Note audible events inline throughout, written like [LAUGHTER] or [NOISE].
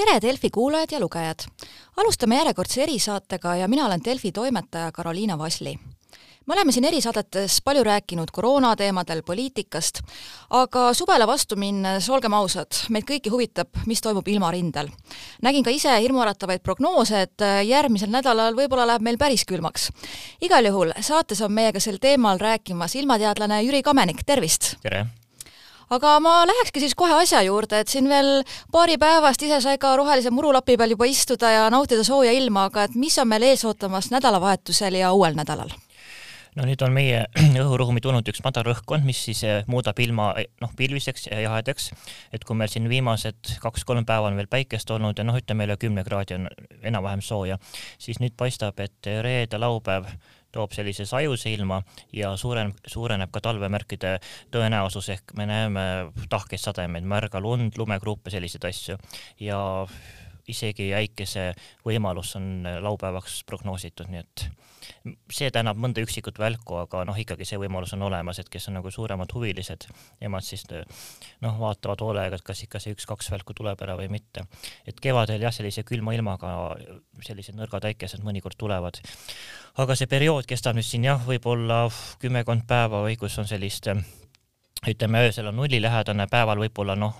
tere, Delfi kuulajad ja lugejad! alustame järjekordse erisaatega ja mina olen Delfi toimetaja Karoliina Vasli me oleme siin erisaadetes palju rääkinud koroona teemadel, poliitikast, aga suvele vastu minnes, olgem ausad, meid kõiki huvitab, mis toimub ilmarindel. nägin ka ise hirmuäratavaid prognoose, et järgmisel nädalal võib-olla läheb meil päris külmaks. igal juhul saates on meiega sel teemal rääkimas ilmateadlane Jüri Kamenik, tervist! tere! Aga ma lähekski siis kohe asja juurde, et siin veel paari päevast ise sai ka rohelise murulapi peal juba istuda ja nautida sooja ilma, aga et mis on meil ees ootamas nädalavahetusel ja uuel nädalal? no nüüd on meie [CLEARS THROAT] õhuruumi tulnud üks madal rõhkkond, mis siis eh, muudab ilma eh, noh, pilviseks ja jahedaks. et kui meil siin viimased kaks-kolm päeva on veel päikest olnud ja noh, ütleme üle kümne kraadi on enam-vähem sooja, siis nüüd paistab, et reede-laupäev toob sellise sajuse ilma ja suureneb, suureneb ka talvemärkide tõenäosus, ehk me näeme tahkeid sademeid, märga lund, lumegruppe, selliseid asju. Ja isegi äikese võimalus on laupäevaks prognoositud, nii et see tänab mõnda üksikut välku, aga noh, ikkagi see võimalus on olemas, et kes on nagu suuremad huvilised, nemad siis noh, vaatavad hoolega, et kas ikka see üks-kaks välku tuleb ära või mitte. et kevadel jah, sellise külma ilmaga sellised nõrgad äikesed mõnikord tulevad. aga see periood kestab nüüd siin jah, võib-olla kümmekond päeva või kus on sellist ütleme, öösel on nullilähedane, päeval võib-olla noh,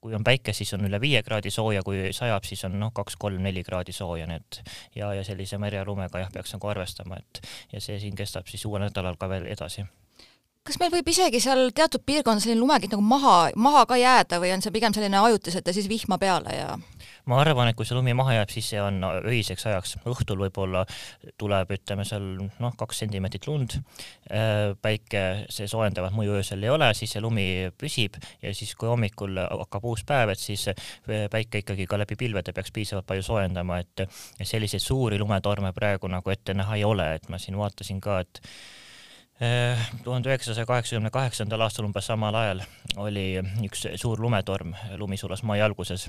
kui on päike, siis on üle viie kraadi sooja, kui sajab, siis on noh, kaks-kolm-neli kraadi sooja, nii et ja, ja sellise märja lumega jah, peaks nagu arvestama, et ja see siin kestab siis uuel nädalal ka veel edasi kas meil võib isegi seal teatud piirkonnas selline lumekiht nagu maha, maha ka jääda või on see pigem selline ajutiselt ja siis vihma peale ja? Ma arvan, et kui see lumi maha jääb, siis see on öiseks ajaks, õhtul võib-olla tuleb, ütleme seal noh, kaks sentimeetrit lund, äh, päike, see soojendavat mõju öösel ei ole, siis see lumi püsib ja siis, kui hommikul hakkab uus päev, et siis päike ikkagi ka läbi pilvede peaks piisavalt palju soojendama, et selliseid suuri lumetorme praegu nagu ette näha ei ole, et ma siin vaatasin ka, et äh, tuhande üheksasaja kaheksakümne kaheksandal aastal umbes samal ajal oli üks suur lumetorm, lumi sulas mai alguses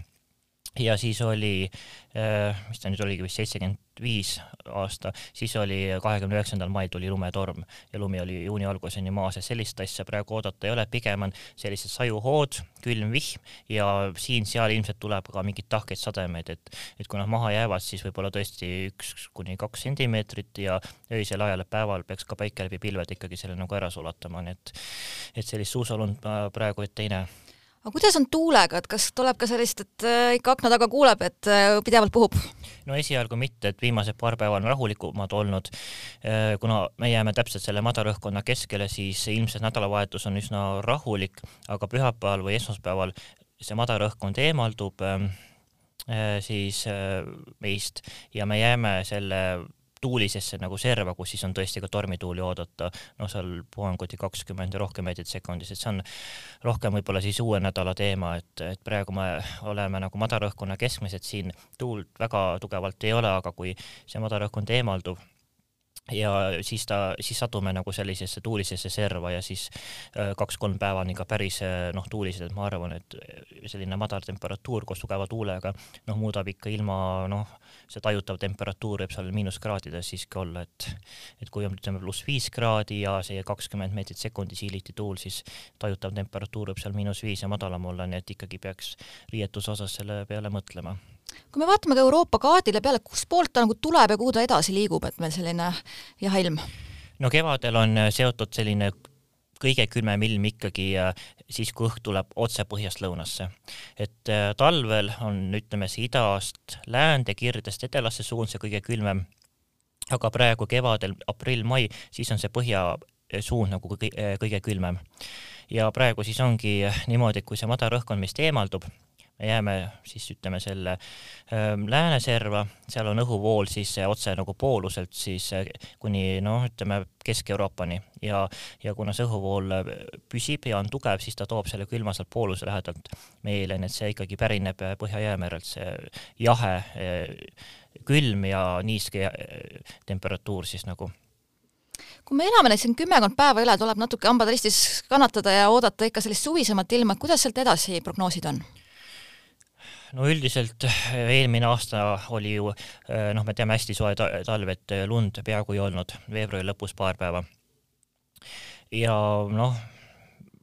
ja siis oli, äh, mis ta nüüd oligi, vist seitsekümmend viis aasta, siis oli kahekümne üheksandal mail tuli lumetorm ja lumi oli juuni alguseni maas ja sellist asja praegu oodata ei ole, pigem on sellised sajuhood, külm vihm ja siin-seal ilmselt tuleb ka mingeid tahkeid sademeid, et, et kui nad maha jäävad, siis võib-olla tõesti üks kuni kaks sentimeetrit ja öisel ajal, päeval peaks ka päike läbi pilved ikkagi selle nagu ära sulatama, nii et, et sellist suusalund praegu ette ei näe aga kuidas on tuulega, et kas tuleb ka sellist, et äh, ikka akna taga kuuleb, et äh, pidevalt puhub? no esialgu mitte, et viimased paar päeva on rahulikumad olnud. Äh, kuna me jääme täpselt selle madalrõhkkonna keskele, siis ilmselt nädalavahetus on üsna rahulik, aga pühapäeval või esmaspäeval see madalrõhkkond eemaldub siis meist ja me jääme selle tuulisesse nagu serva, kus siis on tõesti ka tormituuli oodata, no seal puhanguti kakskümmend ja rohkem meetrit sekundis, et see on rohkem võib-olla siis uue nädala teema, et, et praegu me oleme nagu madalrõhkkonna keskmised, siin tuult väga tugevalt ei ole, aga kui see madalrõhkkond eemaldub, ja siis ta, siis satume nagu sellisesse tuulisesse serva ja siis äh, kaks-kolm päeva on ikka päris äh, noh, tuulised, et ma arvan, et selline madal temperatuur koos tugeva tuulega noh, muudab ikka ilma noh, see tajutav temperatuur võib seal miinuskraadides siiski olla, et et kui on ütleme pluss viis kraadi ja see kakskümmend meetrit sekundis hiiliti tuul, siis tajutav temperatuur võib seal miinus viis ja madalam olla, nii et ikkagi peaks riietuse osas selle peale mõtlema kui me vaatame ka Euroopa kaardile peale, kustpoolt ta nagu tuleb ja kuhu ta edasi liigub, et meil selline jaheilm? no kevadel on äh, seotud selline kõige külmem ilm ikkagi äh, siis, kui õhk tuleb otse põhjast lõunasse. et äh, talvel on, ütleme, see idast läände, kirdest edelasse suund see kõige külmem, aga praegu kevadel, aprill-mai, siis on see põhjasuund nagu kõige, kõige külmem. ja praegu siis ongi niimoodi, et kui see madal rõhk on meist eemaldub, me jääme siis ütleme selle ähm, lääneserva, seal on õhuvool siis otse nagu pooluselt siis äh, kuni noh, ütleme Kesk-Euroopani. Ja, ja kuna see õhuvool äh, püsib ja on tugev, siis ta toob selle külma sealt pooluse lähedalt meile, nii et see ikkagi pärineb äh, Põhja-Jäämerelt, see jahe, külm ja niiske temperatuur siis nagu. Kui me elame neid siin kümmekond päeva üle, tuleb natuke hambad ristis kannatada ja oodata ikka sellist suvisemat ilma, kuidas sealt edasi prognoosid on? No üldiselt eh, eelmine aasta oli ju eh, noh, me teame hästi soe talv, et eh, lund peaaegu ei olnud, veebruari lõpus paar päeva. ja noh,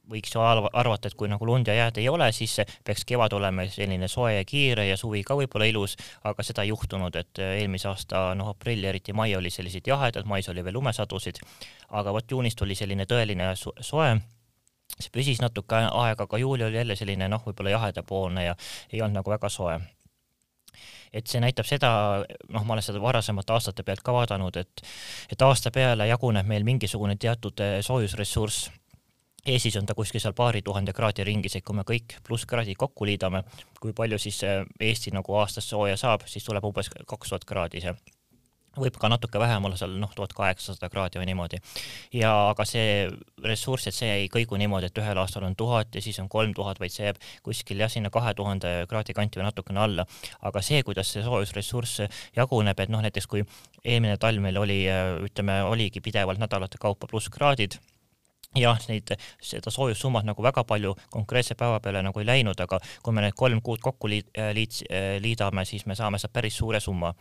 võiks ju arvata, et kui nagu lund ja jääd ei ole, siis peaks kevad olema selline soe ja kiire ja suvi ka võib-olla ilus, aga seda ei juhtunud, et eelmise aasta noh, aprill, eriti mai oli sellised jahedad, mais oli veel lumesadusid, aga vot juunis tuli selline tõeline soe see püsis natuke aega, aga juuli oli jälle selline noh, võib-olla jahedapoolne ja ei olnud nagu väga soe. Et see näitab seda, noh, ma olen seda varasemate aastate pealt ka vaadanud, et et aasta peale jaguneb meil mingisugune teatud soojusressurss. Eestis on ta kuskil seal paari tuhande kraadi ringis, et kui me kõik plusskraadid kokku liidame, kui palju siis Eesti nagu aastas sooja saab, siis tuleb umbes kaks tuhat kraadi see võib ka natuke vähem olla seal noh, tuhat kaheksasada kraadi või niimoodi. ja aga see ressurss, et see ei kõigu niimoodi, et ühel aastal on tuhat ja siis on kolm tuhat, vaid see jääb kuskil jah, sinna kahe tuhande kraadi kanti või natukene alla. aga see, kuidas see soojusressurss jaguneb, et noh, näiteks kui eelmine talv meil oli, ütleme, oligi pidevalt nädalate kaupa plusskraadid jah, neid, seda soojussummat nagu väga palju konkreetse päeva peale nagu ei läinud, aga kui me need kolm kuud kokku liit, liit, liidame, siis me saame sealt päris suure summa,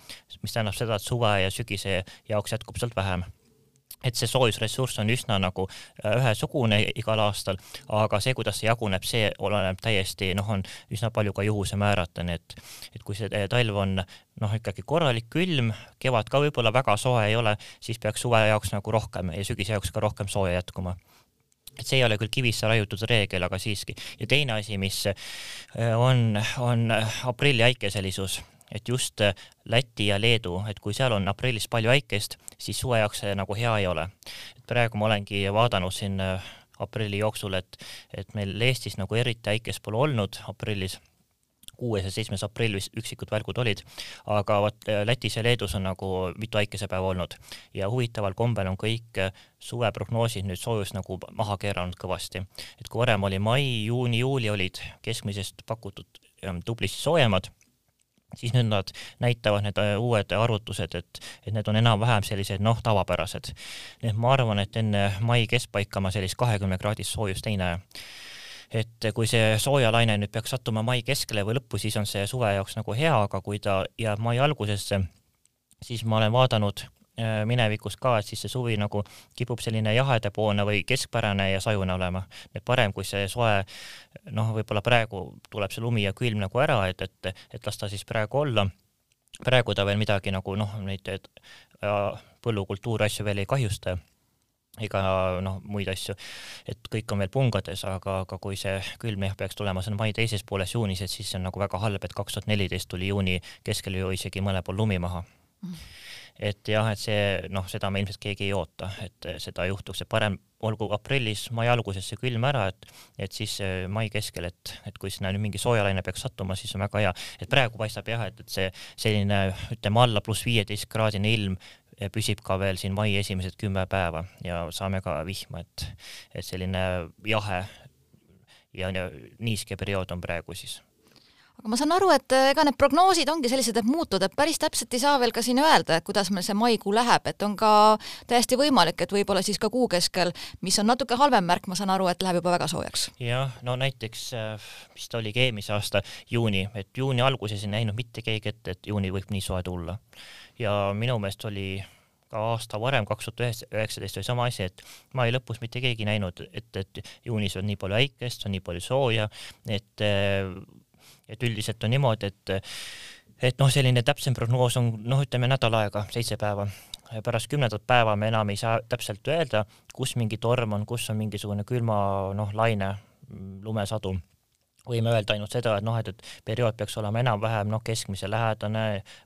mis tähendab seda, et suve ja sügise jaoks jätkub sealt vähem. Et see soojusressurss on üsna nagu äh, ühesugune igal aastal, aga see, kuidas see jaguneb, see oleneb täiesti noh, on üsna palju ka juhuse määrata, nii et et kui see talv on noh, ikkagi korralik külm, kevad ka võib-olla väga soe ei ole, siis peaks suve jaoks nagu rohkem ja sügise jaoks ka rohkem sooja jätkuma et see ei ole küll kivisse raiutud reegel, aga siiski. ja teine asi, mis äh, on, on aprilli äikeselisus, et just äh, Läti ja Leedu, et kui seal on aprillis palju äikest, siis suve jaoks see nagu hea ei ole. praegu ma olengi vaadanud siin äh, aprilli jooksul, et, et meil Eestis nagu eriti äikest pole olnud aprillis kuues ja seitsmes aprill vist üksikud välgud olid, aga vot äh, Lätis ja Leedus on nagu mitu äikesepäeva olnud ja huvitaval kombel on kõik äh, suveprognoosid nüüd soojus nagu maha keeranud kõvasti. et kui varem oli mai, juuni, juuli olid keskmisest pakutud ähm, tublisti soojemad, siis nüüd nad näitavad need äh, uued arvutused, et, et need on enam-vähem sellised noh, tavapärased. nii et ma arvan, et enne mai keskpaika ma sellist kahekümne kraadist soojust ei näe et kui see soojalaine nüüd peaks sattuma mai keskele või lõppu, siis on see suve jaoks nagu hea, aga kui ta jääb mai algusesse, siis ma olen vaadanud äh, minevikus ka, et siis see suvi nagu kipub selline jahedapoolne või keskpärane ja sajune olema. et parem, kui see soe, noh, võib-olla praegu tuleb see lumi ja külm nagu ära, et, et, et las ta siis praegu olla. praegu ta veel midagi nagu noh, neid äh, põllukultuuri asju veel ei kahjusta ega noh, muid asju, et kõik on veel pungades, aga, aga kui see külm jah peaks tulema, see on mai teises pooles juunis, et siis see on nagu väga halb, et kaks tuhat neliteist tuli juuni keskel ju isegi mõnel pool lumi maha. Mm. et jah, et see noh, seda me ilmselt keegi ei oota, et seda juhtuks, et parem olgu aprillis, mai alguses see külm ära, et et siis mai keskel, et, et kui sinna nüüd mingi soojalaine peaks sattuma, siis on väga hea, et praegu paistab jah, et, et see selline ütleme alla pluss viieteist kraadine ilm püsib ka veel siin mai esimesed kümme päeva ja saame ka vihma, et, et selline jahe ja niiske periood on praegu siis aga ma saan aru, et eh, ega need prognoosid ongi sellised, et muutuvad, et päris täpselt ei saa veel ka siin öelda, et kuidas meil see maikuu läheb, et on ka täiesti võimalik, et võib-olla siis ka kuu keskel, mis on natuke halvem märk, ma saan aru, et läheb juba väga soojaks. jah, no näiteks, mis ta oligi eelmise aasta juuni, et juuni alguses ei näinud mitte keegi ette, et juuni võib nii soe tulla ja minu meelest oli ka aasta varem, kaks tuhat üheksateist oli sama asi, et mai lõpus mitte keegi ei näinud, et, et juunis on nii palju äikest, on nii palju sooja, et, et üldiselt on niimoodi, et et noh, selline täpsem prognoos on noh, ütleme nädal aega, seitse päeva. pärast kümnendat päeva me enam ei saa täpselt öelda, kus mingi torm on, kus on mingisugune külma noh, laine, lumesadu võime öelda ainult seda, et noh, et, et periood peaks olema enam-vähem noh, keskmise lähedane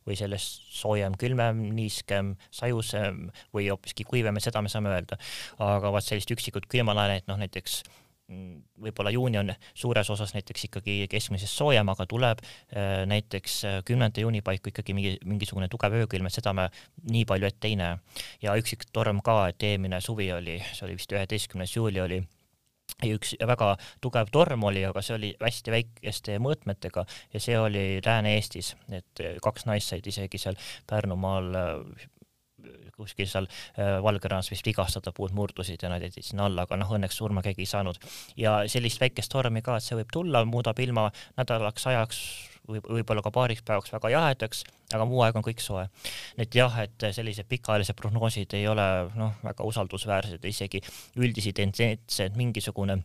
või sellest soojem, külmem, niiskem, sajusem või hoopiski kuivem, et seda me saame öelda. aga vaat sellist üksikut külmalainet, noh näiteks mm, võib-olla juuni on suures osas näiteks ikkagi keskmisest soojem, aga tuleb äh, näiteks äh, kümnenda juuni paiku ikkagi mingi, mingisugune tugev öökülm, et seda me nii palju ette ei näe. ja üksik torm ka, et eelmine suvi oli, see oli vist üheteistkümnes juuli oli üks väga tugev torm oli, aga see oli hästi väikeste mõõtmetega ja see oli Lääne-Eestis, et kaks naist said isegi seal Pärnumaal kuskil seal äh, Valgerannas vist vigastada, puud murdusid ja nad jäid sinna alla, aga noh, õnneks surma keegi ei saanud. ja sellist väikest tormi ka, et see võib tulla, muudab ilma nädalaks ajaks või võib-olla ka paariks päevaks väga jahedaks, aga muu aeg on kõik soe. et jah, et sellised pikaajalised prognoosid ei ole noh, väga usaldusväärsed, isegi üldisi tendentse, et mingisugune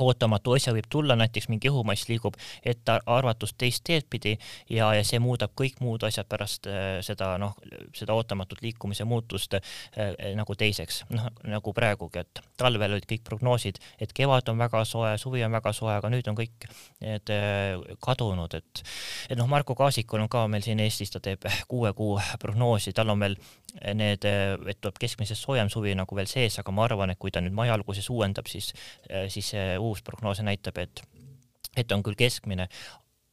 ootamatu asja võib tulla, näiteks mingi õhumass liigub ettearvatust teist teed pidi ja, ja see muudab kõik muud asjad pärast äh, seda noh, seda ootamatut liikumise muutust äh, nagu teiseks, noh nagu praegugi, et talvel olid kõik prognoosid, et kevad on väga soe, suvi on väga soe, aga nüüd on kõik need äh, kadunud, et et noh, Marko Kaasikul on ka meil siin Eestis, ta teeb kuue kuu prognoosi, tal on veel need, et tuleb keskmisest soojem suvi nagu veel sees, aga ma arvan, et kui ta nüüd mai alguses uuendab, siis, siis see uus prognoos näitab, et, et on küll keskmine,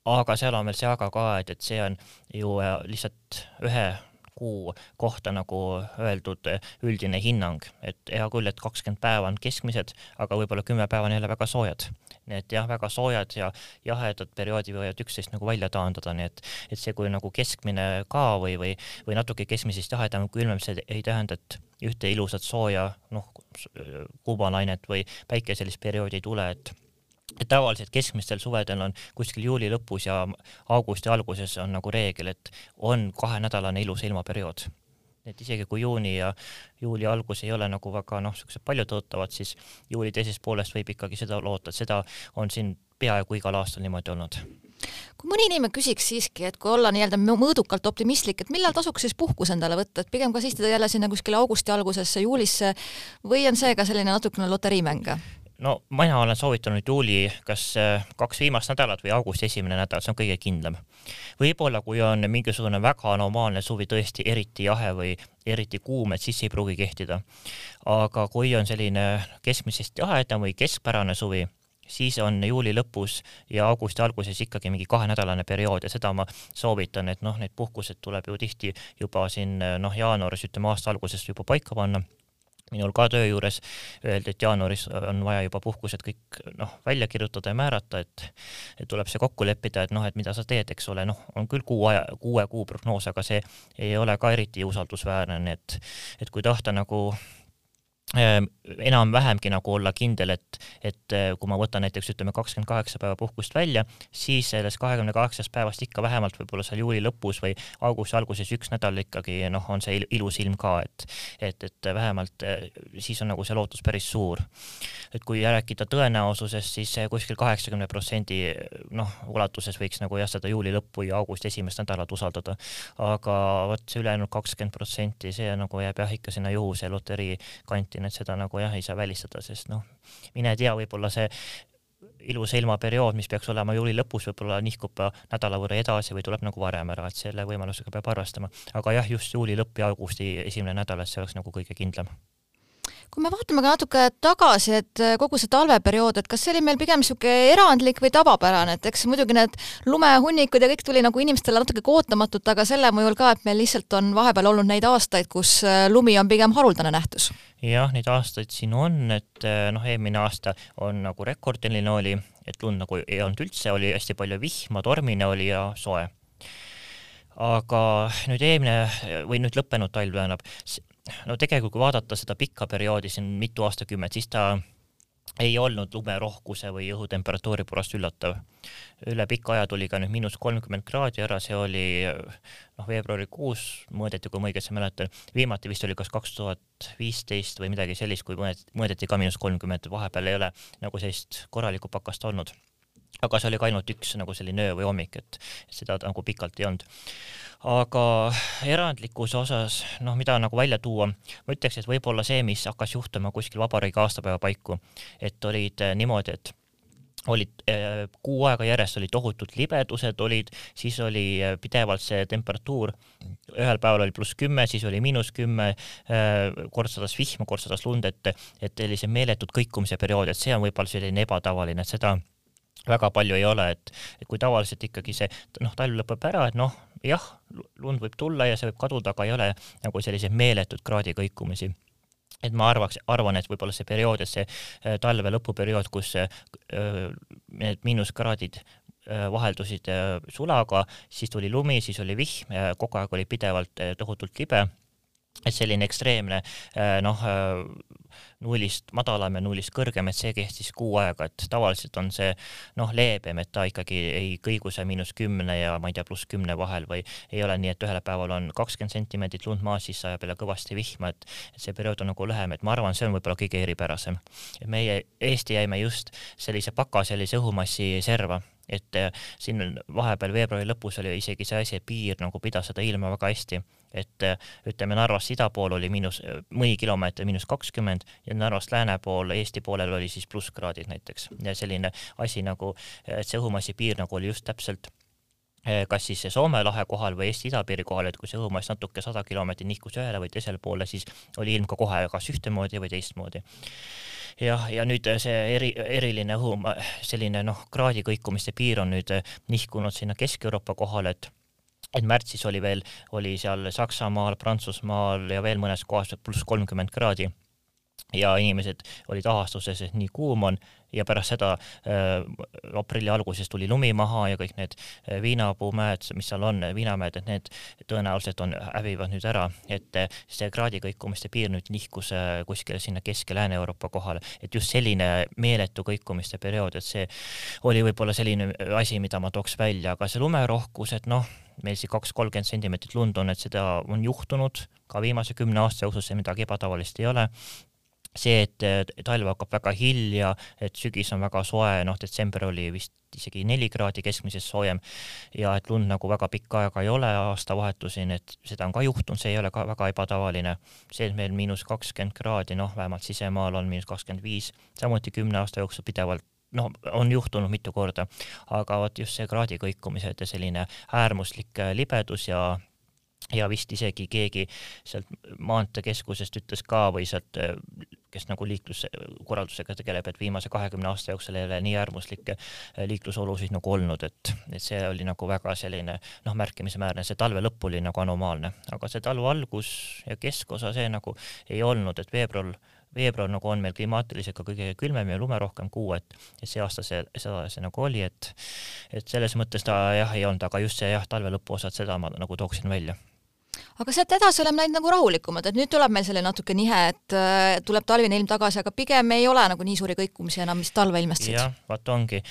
aga seal on veel see aga ka, et, et see on ju äh, lihtsalt ühe kuu kohta nagu öeldud äh, üldine hinnang, et hea küll, et kakskümmend päeva on keskmised, aga võib-olla kümme päeva on jälle väga soojad. nii et jah, väga soojad ja jahedad perioodid võivad üksteist nagu välja taandada, nii et, et see, kui nagu keskmine ka või, või, või natuke keskmisest jahedam külmem, see ei tähenda, et ühte ilusat sooja noh, kuumalainet või päikeselist perioodi ei tule, et et tavaliselt keskmistel suvedel on kuskil juuli lõpus ja augusti alguses on nagu reegel, et on kahenädalane ilusa ilmaperiood. et isegi kui juuni ja juuli algus ei ole nagu väga noh, siuksed paljutõotavad, siis juuli teisest poolest võib ikkagi seda loota, et seda on siin peaaegu igal aastal niimoodi olnud kui mõni inimene küsiks siiski, et kui olla nii-öelda mõõdukalt optimistlik, et millal tasuks siis puhkus endale võtta, et pigem kas istuda jälle sinna kuskile augusti algusesse, juulisse või on see ka selline natukene loteriimäng? No mina olen soovitanud juuli kas äh, kaks viimast nädalat või augusti esimene nädal, see on kõige kindlam. võib-olla kui on mingisugune väga anomaalne suvi, tõesti eriti jahe või eriti kuum, et siis ei pruugi kehtida. aga kui on selline keskmisest jahedam või keskpärane suvi, siis on juuli lõpus ja augusti alguses ikkagi mingi kahenädalane periood ja seda ma soovitan, et noh, need puhkused tuleb ju tihti juba siin noh, jaanuaris, ütleme aasta alguses juba paika panna minul ka töö juures öeldi, et jaanuaris on vaja juba puhkused kõik noh, välja kirjutada ja määrata, et et tuleb see kokku leppida, et noh, et mida sa teed, eks ole, noh, on küll kuu aja, kuue kuu prognoos, aga see ei ole ka eriti usaldusväärne, nii et et kui tahta nagu enam-vähemgi nagu olla kindel, et, et eh, kui ma võtan näiteks ütleme kakskümmend kaheksa päeva puhkust välja, siis sellest kahekümne kaheksast päevast ikka vähemalt võib-olla seal juuli lõpus või augusti alguses üks nädal ikkagi noh, on see ilus ilm ka, et et, et vähemalt eh, siis on nagu see lootus päris suur. et kui rääkida tõenäosusest, siis kuskil kaheksakümne protsendi noh, ulatuses võiks nagu jah, seda juuli lõppu ja augusti esimest nädalat usaldada, aga vot see ülejäänud kakskümmend protsenti, see nagu jääb jah, ikka sinna juhuse loterii kanti ütlen, et seda nagu jah, ei saa välistada, sest noh, mine tea, võib-olla see ilusa ilmaperiood, mis peaks olema juuli lõpus, võib-olla nihkub nädala võrra edasi või tuleb nagu varem ära, et selle võimalusega peab arvestama. aga jah, just juuli lõpp ja augusti esimene nädal, et see oleks nagu kõige kindlam kui me vaatame ka natuke tagasi, et äh, kogu see talveperiood, et kas see oli meil pigem niisugune erandlik või tavapärane, et eks muidugi need lumehunnikud ja kõik tuli nagu inimestele natuke ootamatult, aga selle mõjul ka, et meil lihtsalt on vahepeal olnud neid aastaid, kus äh, lumi on pigem haruldane nähtus. jah, neid aastaid siin on, et äh, noh, eelmine aasta on nagu rekordiline oli, et lund nagu ei olnud üldse, oli hästi palju vihma, tormine oli ja soe aga nüüd eelmine või nüüd lõppenud talv tähendab, no tegelikult, kui vaadata seda pikka perioodi siin mitu aastakümmet, siis ta ei olnud lumerohkuse või õhutemperatuuri poolest üllatav. üle pika aja tuli ka nüüd miinus kolmkümmend kraadi ära, see oli noh, veebruarikuus mõõdeti, kui ma õigesti mäletan, viimati vist oli kas kaks tuhat viisteist või midagi sellist, kui mõõdeti ka miinus kolmkümmend, vahepeal ei ole nagu sellist korralikku pakast olnud aga see oli ka ainult üks nagu selline öö või hommik, et seda nagu pikalt ei olnud. aga erandlikkuse osas, noh, mida nagu välja tuua, ma ütleks, et võib-olla see, mis hakkas juhtuma kuskil vabariigi aastapäeva paiku, et olid eh, niimoodi, et olid eh, kuu aega järjest olid tohutud libedused olid, siis oli eh, pidevalt see temperatuur, ühel päeval oli pluss kümme, siis oli miinus kümme, kord sadas vihma, kord sadas lund, et, et sellised meeletud kõikumise periood, et see on võib-olla selline ebatavaline, et seda väga palju ei ole, et, et kui tavaliselt ikkagi see noh, talv lõpeb ära, et noh, jah, lund võib tulla ja see võib kaduda, aga ei ole nagu selliseid meeletuid kraadi kõikumisi. Et ma arvaks, arvan, et võib-olla see periood, et see äh, talve lõpuperiood, kus äh, need miinuskraadid äh, vaheldusid sulaga, siis tuli lumi, siis oli vihm, kogu aeg oli pidevalt tohutult libe et selline ekstreemne noh, nullist madalam ja nullist kõrgem, et see kestis kuu aega, et tavaliselt on see noh, leebem, et ta ikkagi ei kõigu seal miinus kümne ja ma ei tea, pluss kümne vahel või ei ole nii, et ühel päeval on kakskümmend sentimeetrit lund maas, siis sajab jälle kõvasti vihma, et see periood on nagu lühem, et ma arvan, see on võib-olla kõige eripärasem. meie Eesti jäime just sellise paka sellise õhumassi serva et äh, siin vahepeal veebruari lõpus oli isegi see asi, et piir nagu pidas seda ilma väga hästi, et äh, ütleme, Narvast ida pool oli miinus, mõni kilomeeter miinus kakskümmend ja Narvast lääne pool, Eesti poolel oli siis plusskraadid näiteks. Ja selline asi nagu, et see õhumassi piir nagu oli just täpselt äh, kas siis Soome lahe kohal või Eesti idapiiri kohal, et kui see õhumass natuke sada kilomeetrit nihkus ühele või teisele poole, siis oli ilm ka kohe kas ühtemoodi või teistmoodi. Jah, ja nüüd see eri, eriline õhu, selline noh, kraadi kõikumiste piir on nüüd nihkunud sinna Kesk-Euroopa kohale, et et märtsis oli veel, oli seal Saksamaal, Prantsusmaal ja veel mõnes kohas pluss kolmkümmend kraadi. Ja inimesed olid ahastuses, et nii kuum on. Ja pärast seda äh, aprilli alguses tuli lumi maha ja kõik need äh, viinapuumäed, mis seal on, viinamäed, et need tõenäoliselt on, hävivad nüüd ära, et äh, see kraadi kõikumiste piir nüüd nihkus äh, kuskile sinna Kesk- ja Lääne-Euroopa kohale, et just selline meeletu kõikumiste periood, et see oli võib-olla selline asi, mida ma tooks välja, aga see lumerohkus, et noh, meil siin kaks kolmkümmend sentimeetrit lund on, et seda on juhtunud ka viimase kümne aasta jooksul, see midagi ebatavalist ei ole see, et talv hakkab väga hilja, et sügis on väga soe, noh, detsember oli vist isegi neli kraadi keskmisest soojem ja et lund nagu väga pikka aega ei ole aastavahetuseni, et seda on ka juhtunud, see ei ole ka väga ebatavaline. see, et meil miinus kakskümmend kraadi, noh, vähemalt sisemaal on miinus kakskümmend viis, samuti kümne aasta jooksul pidevalt noh, on juhtunud mitu korda, aga vot just see kraadi kõikumised ja selline äärmuslik libedus ja ja vist isegi keegi sealt maanteekeskusest ütles ka või sealt, kes nagu liikluskorraldusega tegeleb, et viimase kahekümne aasta jooksul ei ole nii äärmuslikke äh, liiklusolusid nagu olnud, et, et see oli nagu väga selline noh, märkimisväärne, see talve lõpp oli nagu anomaalne, aga see talve algus ja keskosa, see nagu ei olnud, et veebruar veebruar nagu on meil klimaatiliselt ka kõige külmem ja lumerohkem kuu, et, et see aasta see, seda see nagu oli, et, et selles mõttes ta jah, ei olnud, aga just see jah, talve lõpuosad, seda ma nagu tooksin välja aga sealt edasi oleme läinud nagu rahulikumad, et nüüd tuleb meil selline natuke nihe, et äh, tuleb talvine ilm tagasi, aga pigem ei ole nagu nii suuri kõikumisi enam, mis talve ilmestasid. jah, vot ongi.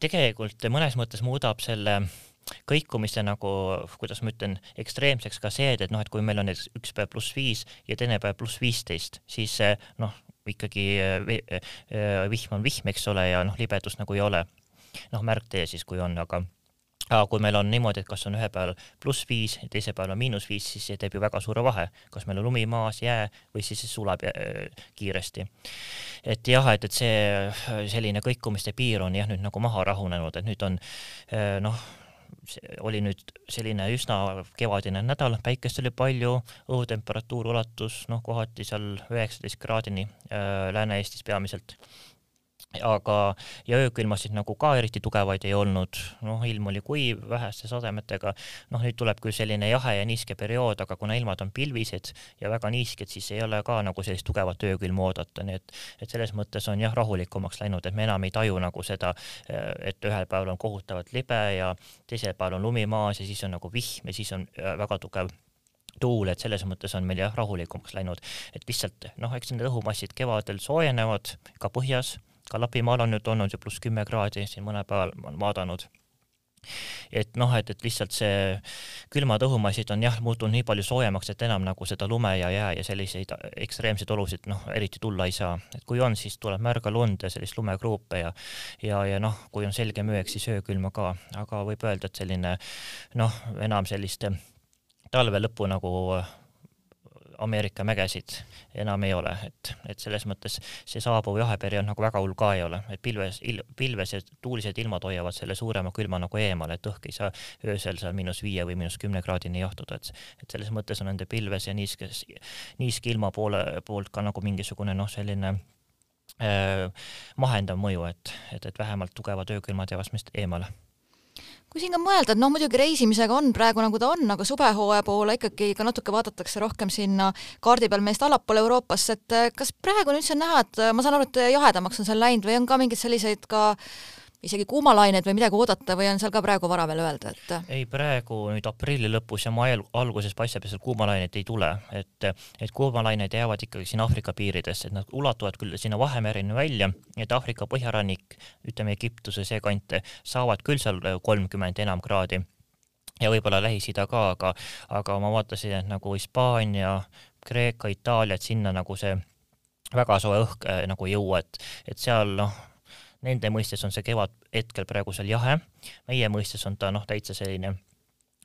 tegelikult mõnes mõttes muudab selle kõikumiste nagu, kuidas ma ütlen, ekstreemseks ka see, et, et noh, et kui meil on näiteks üks päev pluss viis ja teine päev pluss viisteist, siis noh, ikkagi äh, äh, vihm on vihm, eks ole, ja noh, libedust nagu ei ole. noh, märgtee siis, kui on, aga aga kui meil on niimoodi, et kas on ühel päeval pluss viis ja teisel päeval on miinus viis, siis see teeb ju väga suure vahe, kas meil on lumi maas, jää või siis see sulab kiiresti. et jah, et, et see selline kõikumiste piir on jah nüüd nagu maha rahunenud, et nüüd on noh, oli nüüd selline üsna kevadine nädal, päikest oli palju, õhutemperatuur ulatus noh, kohati seal üheksateist kraadini äh, Lääne-Eestis peamiselt aga, ja öökülmasid nagu ka eriti tugevaid ei olnud, noh, ilm oli kuiv, väheste sademetega, noh, nüüd tuleb küll selline jahe ja niiske periood, aga kuna ilmad on pilvised ja väga niisked, siis ei ole ka nagu sellist tugevat öökülma oodata, nii et, et selles mõttes on jah, rahulikumaks läinud, et me enam ei taju nagu seda, et ühel päeval on kohutavalt libe ja teisel päeval on lumi maas ja siis on nagu vihm ja siis on äh, väga tugev tuul, et selles mõttes on meil jah, rahulikumaks läinud, et lihtsalt noh, eks need õhumassid kevadel soojenevad ka põhjas ka Lapimaal on nüüd olnud ju pluss kümme kraadi, siin mõne päeval ma olen vaadanud. et noh, et, et lihtsalt see külmad õhumassid on jah, muutunud nii palju soojemaks, et enam nagu seda lume ja jää ja selliseid ekstreemseid olusid noh, eriti tulla ei saa, et kui on, siis tuleb märga lund ja sellist lumekruupe ja ja, ja noh, kui on selge möög, siis öökülma ka, aga võib öelda, et selline noh, enam sellist talve lõpu nagu Ameerika mägesid enam ei ole, et, et selles mõttes see saabuv jaheperiood nagu väga hull ka ei ole, et pilves il,, pilves ja tuulised ilmad hoiavad selle suurema külma nagu eemale, et õhk ei saa öösel seal miinus viie või miinus kümne kraadini jahtuda, et et selles mõttes on nende pilves ja niiskes, niiske ilma poole poolt ka nagu mingisugune noh, selline äh, mahendav mõju, et, et, et vähemalt tugevad öökülmad jäävad meist eemale kui siin ka mõelda, et noh, muidugi reisimisega on praegu nagu ta on, aga suvehooaja poole ikkagi ka natuke vaadatakse rohkem sinna kaardi peal meist allapoole Euroopasse, et eh, kas praegu on üldse näha, et eh, ma saan aru, et jahedamaks on seal läinud või on ka mingeid selliseid ka isegi kuumalained või midagi oodata või on seal ka praegu vara veel öelda, et? ei, praegu nüüd aprilli lõpus ja mai alguses paistab, et seal kuumalainet ei tule, et, et kuumalained jäävad ikkagi siin Aafrika piiridesse, et nad ulatuvad küll sinna Vahemereni välja, et Aafrika põhjarannik, ütleme Egiptuse see kant, saavad küll seal kolmkümmend enam kraadi ja võib-olla Lähis-Ida ka, aga, aga ma vaatasin, et nagu Hispaania, Kreeka, Itaalia, et sinna nagu see väga soe õhk äh, nagu ei jõua, et, et seal noh, nende mõistes on see kevad hetkel praegu seal jahe, meie mõistes on ta noh, täitsa selline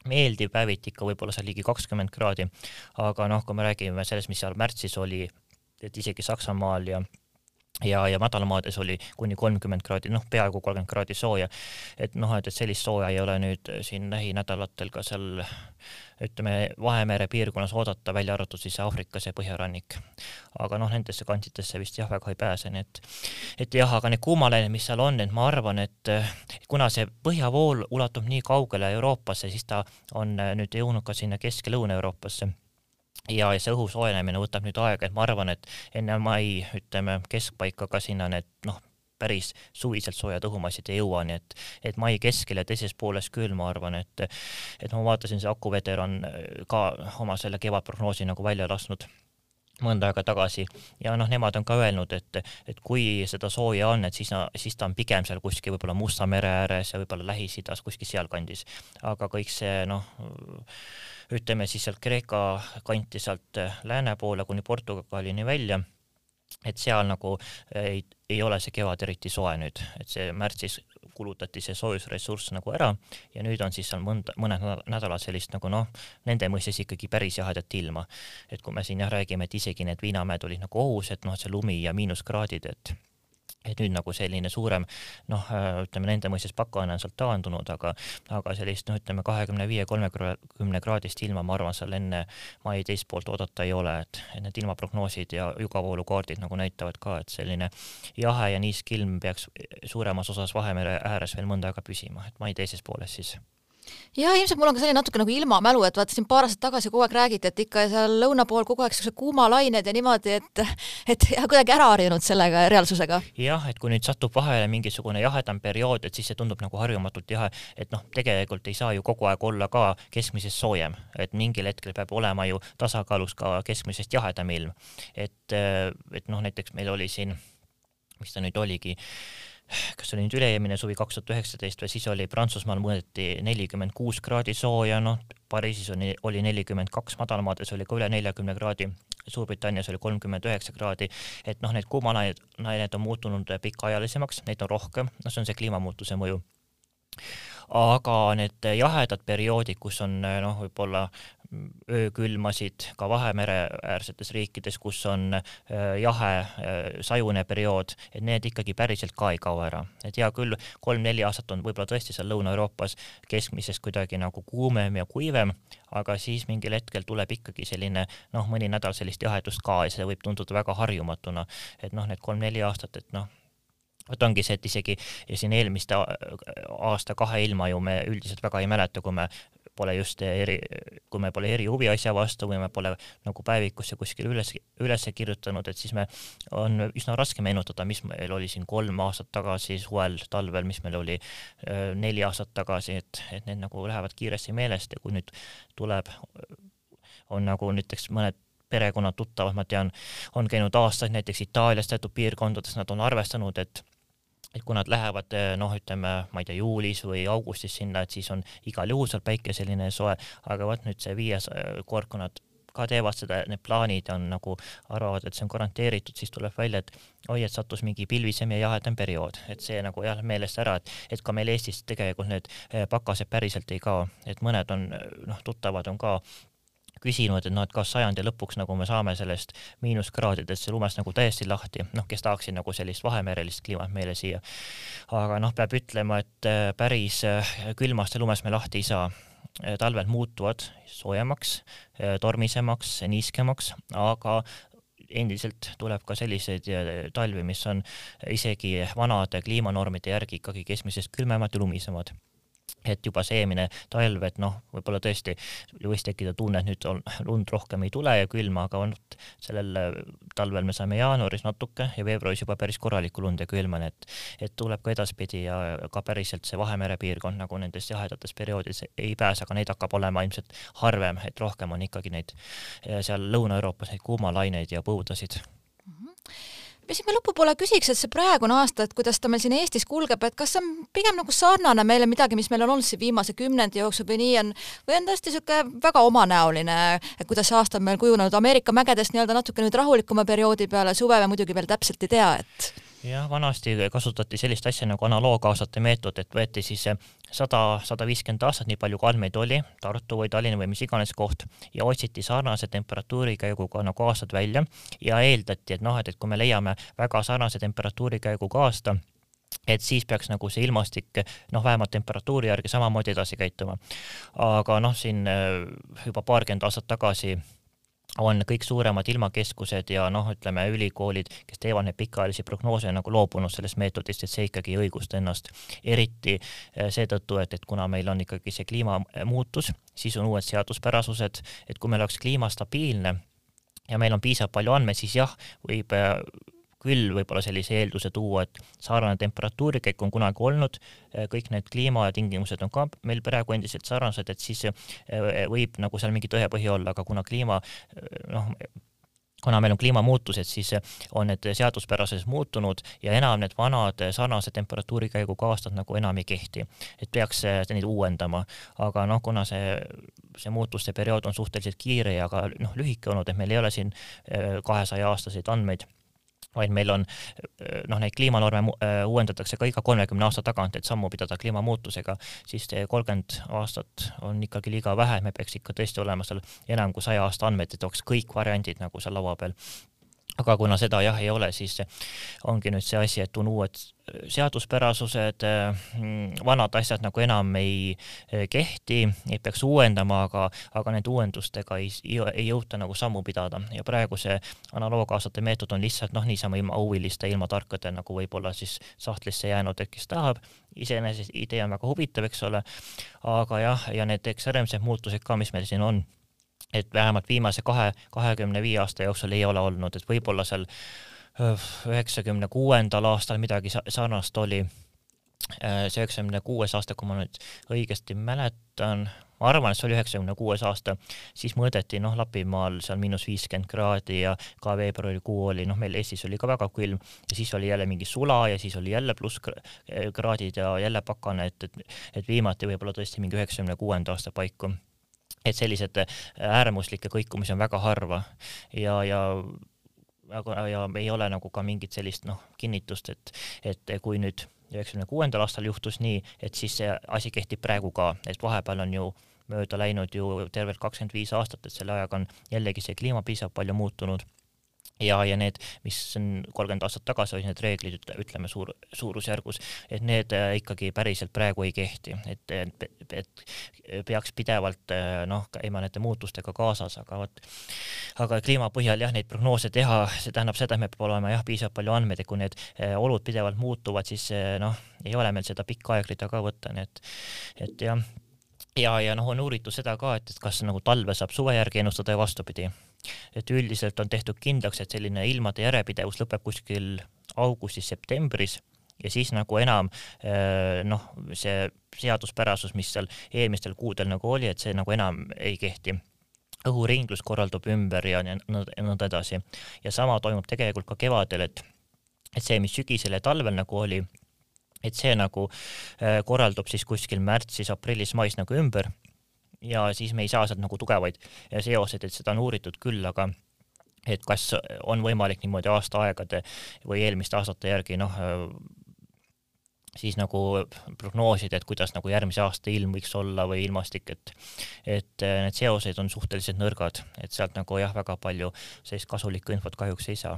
meeldiv päeviti ikka võib-olla seal ligi kakskümmend kraadi, aga noh, kui me räägime sellest, mis seal märtsis oli, et isegi Saksamaal ja ja, ja madalamaades oli kuni kolmkümmend kraadi, noh, peaaegu kolmkümmend kraadi sooja. et noh, et, et sellist sooja ei ole nüüd siin lähinädalatel ka seal ütleme, Vahemere piirkonnas oodata, välja arvatud siis Aafrikas ja põhjarannik. aga noh, nendesse kantidesse vist jah, väga ei pääse, nii et et jah, aga need kuumalained, mis seal on, et ma arvan, et kuna see põhjavool ulatub nii kaugele Euroopasse, siis ta on nüüd jõudnud ka sinna Kesk- ja Lõuna-Euroopasse ja, ja see õhu soojenemine võtab nüüd aega, et ma arvan, et enne mai, ütleme, keskpaika ka sinna need noh, päris suviselt soojad õhumassid ei jõua, nii et, et mai keskel ja teises pooles küll, ma arvan, et et ma vaatasin, see akuveter on ka oma selle kevadprognoosi nagu välja lasknud mõnda aega tagasi ja noh, nemad on ka öelnud, et, et kui seda sooja on, et siis, siis ta on pigem seal kuskil võib-olla Musta mere ääres ja võib-olla Lähis-Idas, kuskil sealkandis. aga kõik see noh, ütleme siis sealt Kreeka kanti sealt lääne poole kuni Portugalini välja et seal nagu ei, ei ole see kevad eriti soe nüüd, et see märtsis kulutati see soojusressurss nagu ära ja nüüd on siis seal mõnda, mõned nädalad sellist nagu noh, nende mõistes ikkagi päris jahedat ilma. et kui me siin jah räägime, et isegi need viinamäed olid nagu ohus, et noh, see lumi ja miinuskraadid, et et nüüd nagu selline suurem noh, ütleme nende mõistes pakane on sealt taandunud, aga, aga sellist noh, ütleme kahekümne viie, kolmekümne kraadist ilma, ma arvan, seal enne mai teist poolt oodata ei ole, et need ilmaprognoosid ja jugavoolukaardid nagu näitavad ka, et selline jahe ja niisk ilm peaks suuremas osas Vahemere ääres veel mõnda aega püsima, et mai teises pooles siis jah, ilmselt mul on ka selline natuke nagu ilmamälu, et vaata siin paar aastat tagasi kogu aeg räägiti, et ikka seal lõuna pool kogu aeg siuksed kuumalained ja niimoodi, et et [LAUGHS] jah, kuidagi ära harjunud sellega reaalsusega. jah, et kui nüüd satub vahele mingisugune jahedam periood, et siis see tundub nagu harjumatult jahe, et noh, tegelikult ei saa ju kogu aeg olla ka keskmisest soojem, et mingil hetkel peab olema ju tasakaalus ka keskmisest jahedam ilm. et, et noh, näiteks meil oli siin, mis ta nüüd oligi kas oli nüüd üle-eelmine suvi, kaks tuhat üheksateist või siis oli Prantsusmaal mõõdeti nelikümmend kuus kraadi sooja, noh, Pariisis oli, oli nelikümmend kaks, madalmaades oli ka üle neljakümne kraadi, Suurbritannias oli kolmkümmend üheksa kraadi, et noh, need kuumalained, nained on muutunud pikaajalisemaks, neid on rohkem, noh, see on see kliimamuutuse mõju. Aga need jahedad perioodid, kus on noh, võib-olla öökülmasid ka Vahemere-äärsetes riikides, kus on jahe sajune periood, et need ikkagi päriselt ka ei kao ära. et hea küll, kolm-neli aastat on võib-olla tõesti seal Lõuna-Euroopas keskmisest kuidagi nagu kuumem ja kuivem, aga siis mingil hetkel tuleb ikkagi selline noh, mõni nädal sellist jahedust ka ja see võib tunduda väga harjumatuna, et noh, need kolm-neli aastat, et noh, vot ongi see, et isegi siin eelmiste aasta kahe ilma ju me üldiselt väga ei mäleta, kui me pole just eri, kui me pole eri huviasja vastu või me pole nagu päevikusse kuskile üles, üles kirjutanud, et siis me, on üsna raske meenutada, mis meil oli siin kolm aastat tagasi suvel, talvel, mis meil oli neli aastat tagasi, et, et need nagu lähevad kiiresti meelest ja kui nüüd tuleb, on nagu näiteks mõned perekonnad, tuttavad, ma tean, on käinud aastaid näiteks Itaalias teatud piirkondades, nad on arvestanud, et et kui nad lähevad noh, ütleme, ma ei tea, juulis või augustis sinna, et siis on igal juhul seal päike selline soe, aga vot nüüd see viies kord, kui nad ka teevad seda, need plaanid on nagu, arvavad, et see on garanteeritud, siis tuleb välja, et oi, et sattus mingi pilvisem ja jahedam periood, et see nagu jah, meelest ära, et, et ka meil Eestis tegelikult need eh, pakased päriselt ei kao, et mõned on noh, tuttavad on ka küsinud, et noh, et kas sajandi lõpuks nagu me saame sellest miinuskraadidest lumest nagu täiesti lahti, noh, kes tahaksid nagu sellist vahemerelist kliimat meile siia. aga noh, peab ütlema, et äh, päris äh, külmast ja lumest me lahti ei saa. Äh, talved muutuvad soojemaks, tormisemaks, niiskemaks, aga endiselt tuleb ka selliseid talvi, mis on isegi vanade kliimanormide järgi ikkagi keskmisest külmemad ja lumisemad et juba see eelmine talv, et noh, võib-olla tõesti võis tekkida tunne, et nüüd on [LAUGHS] lund rohkem ei tule ja külma, aga vot sellel talvel me saime jaanuaris natuke ja veebruaris juba päris korralikku lund ja külma, nii et et tuleb ka edaspidi ja ka päriselt see Vahemere piirkond nagu nendes jahedates perioodides ei pääse, aga neid hakkab olema ilmselt harvem, et rohkem on ikkagi neid seal Lõuna-Euroopas neid kuumalaineid ja põudasid mm. -hmm siin lõpupoole küsiks, et see praegune aasta, et kuidas ta meil siin Eestis kulgeb, et kas see on pigem nagu sarnane meile midagi, mis meil on olnud siin viimase kümnendi jooksul või nii on, või on tõesti niisugune väga omanäoline, et kuidas see aasta on meil kujunenud Ameerika mägedest nii-öelda natuke nüüd rahulikuma perioodi peale, suve me muidugi veel täpselt ei tea, et jah, vanasti kasutati sellist asja nagu analoogaastate meetod, et võeti siis sada, sada viiskümmend aastat, nii palju kui andmeid oli, Tartu või Tallinn või mis iganes koht, ja otsiti sarnase temperatuurikäiguga nagu aastad välja ja eeldati, et noh, et, et kui me leiame väga sarnase temperatuurikäiguga aasta, et siis peaks nagu see ilmastik noh, vähemalt temperatuuri järgi samamoodi edasi käituma. aga noh, siin juba paarkümmend aastat tagasi on kõik suuremad ilmakeskused ja noh, ütleme ülikoolid, kes teevad neid pikaajalisi prognoose, nagu loobunud sellest meetodist, et see ikkagi ei õigusta ennast. eriti eh, seetõttu, et, et kuna meil on ikkagi see kliimamuutus, siis on uued seaduspärasused, et kui meil oleks kliima stabiilne ja meil on piisavalt palju andmeid, siis jah, võib eh, küll võib-olla sellise eelduse tuua, et sarnane temperatuurikäik on kunagi olnud, kõik need kliimatingimused on ka meil praegu endiselt sarnased, et siis eh, võib nagu seal mingi tõepõhi olla, aga kuna kliima noh, kuna meil on kliimamuutused, siis on need seaduspärases muutunud ja enam need vanad sarnase temperatuurikäiguga aastad nagu enam ei kehti. et peaks neid uuendama, aga noh, kuna see, see muutuste periood on suhteliselt kiire ja ka noh, lühike olnud, et meil ei ole siin eh, kahesaja aastaseid andmeid vaid meil on noh, neid kliimanorme äh, uuendatakse ka iga kolmekümne aasta tagant, et sammu pidada kliimamuutusega, siis kolmkümmend aastat on ikkagi liiga vähe, me peaks ikka tõesti olema seal enam kui saja aasta andmed, et oleks kõik variandid nagu seal laua peal aga kuna seda jah ei ole, siis ongi nüüd see asi, et on uued seaduspärasused, mm, vanad asjad nagu enam ei kehti, neid peaks uuendama, aga, aga nende uuendustega ei, ei jõuta nagu sammu pidada. Ja praegu see analoogaastate meetod on lihtsalt noh, niisama ilma huviliste, ilma tarkade nagu võib-olla siis sahtlisse jäänud, kes tahab, iseenesest idee on väga huvitav, eks ole, aga jah, ja need ekstreemsed muutused ka, mis meil siin on et vähemalt viimase kahe, kahekümne viie aasta jooksul ei ole olnud, et võib-olla seal üheksakümne kuuendal aastal midagi sarnast oli, see üheksakümne kuues aasta, kui ma nüüd õigesti mäletan, ma arvan, et see oli üheksakümne kuues aasta, siis mõõdeti noh, Lapimaal seal miinus viiskümmend kraadi ja ka veebruarikuu oli, noh, meil Eestis oli ka väga külm ja siis oli jälle mingi sula ja siis oli jälle plusskraadid ja jälle pakane, et, et, et viimati võib-olla tõesti mingi üheksakümne kuuenda aasta paiku et sellised äh, äärmuslikke kõikumisi on väga harva. Ja, ja aga, ja ei ole nagu ka mingit sellist noh, kinnitust, et, et kui nüüd üheksakümne kuuendal aastal juhtus nii, et siis see asi kehtib praegu ka, et vahepeal on ju mööda läinud ju tervelt kakskümmend viis aastat, et selle ajaga on jällegi see kliima piisavalt palju muutunud ja, ja need, mis on kolmkümmend aastat tagasi olid need reeglid, ütleme suur, suurusjärgus, et need äh, ikkagi päriselt praegu ei kehti, et, et, et peaks pidevalt äh, noh, käima nende muutustega kaasas, aga vot, aga kliima põhjal jah, neid prognoose teha, see tähendab seda, et meil peab olema jah, piisavalt palju andmeid, et kui need äh, olud pidevalt muutuvad, siis noh, ei ole meil seda pikka aegrida ka võtta, nii et, et jah, ja, ja noh, on uuritud seda ka, et, et kas nagu talve saab suve järgi ennustada ja vastupidi et üldiselt on tehtud kindlaks, et selline ilmade järjepidevus lõpeb kuskil augustis-septembris ja siis nagu enam äh, noh, see seaduspärasus, mis seal eelmistel kuudel nagu oli, et see nagu enam ei kehti. Õhuringlus korraldub ümber ja nõnda edasi. ja sama toimub tegelikult ka kevadel, et, et see, mis sügisel ja talvel nagu oli, et see nagu äh, korraldub siis kuskil märtsis, aprillis, mais nagu ümber ja siis me ei saa sealt nagu tugevaid seoseid, et seda on uuritud küll, aga et kas on võimalik niimoodi aastaaegade või eelmiste aastate järgi noh, siis nagu prognoosida, et kuidas nagu järgmise aasta ilm võiks olla või ilmastik, et et need seosed on suhteliselt nõrgad, et sealt nagu jah, väga palju sellist kasulikku infot kahjuks ei saa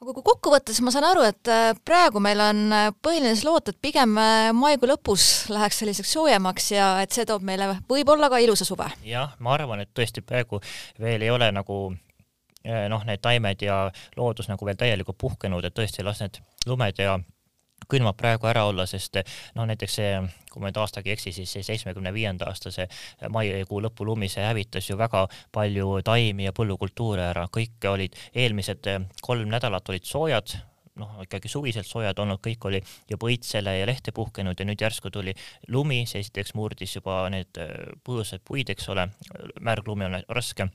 aga kui kokkuvõttes ma saan aru, et äh, praegu meil on äh, põhiline loot, et pigem äh, maikuu lõpus läheks selliseks soojemaks ja et see toob meile võib-olla ka ilusa suve. jah, ma arvan, et tõesti praegu veel ei ole nagu noh, need taimed ja loodus nagu veel täielikult puhkenud, et tõesti las need lumed ja külmab praegu ära olla, sest noh, näiteks see, kui ma nüüd aastaga ei eksi, siis see seitsmekümne viienda aasta see maikuu lõpu lumi, see hävitas ju väga palju taimi ja põllukultuure ära, kõik olid, eelmised kolm nädalat olid soojad, noh, ikkagi suviselt soojad olnud, kõik oli juba õitsele ja lehte puhkenud ja nüüd järsku tuli lumi, see esiteks murdis juba need põõsad puid, eks ole, märglumi on raske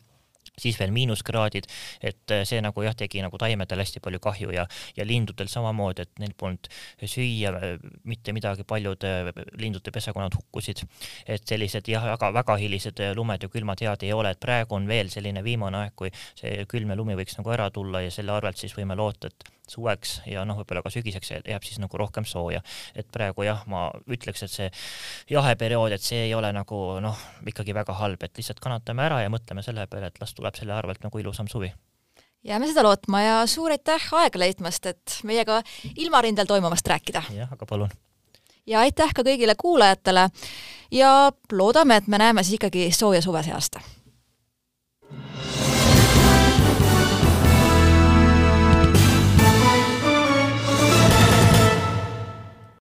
siis veel miinuskraadid, et äh, see nagu jah, tegi nagu taimedel hästi palju kahju ja, ja lindudel samamoodi, et neil polnud süüa äh, mitte midagi, paljud äh, lindude pesakonnad hukkusid. et sellised jah, väga, väga hilised lumed ja külmad head ei ole, et praegu on veel selline viimane aeg, kui see külm ja lumi võiks nagu ära tulla ja selle arvelt siis võime loota, et suveks ja noh, võib-olla ka sügiseks jääb siis nagu rohkem sooja. et praegu jah, ma ütleks, et see jaheperiood, et see ei ole nagu noh, ikkagi väga halb, et lihtsalt kannatame ära ja mõtleme selle peale, et las tuleb selle arvelt nagu ilusam suvi jääme seda lootma ja suur aitäh aega leidmast, et meiega ilmarindel toimuvast rääkida. jah, aga palun. ja aitäh ka kõigile kuulajatele ja loodame, et me näeme siis ikkagi sooja suve see aasta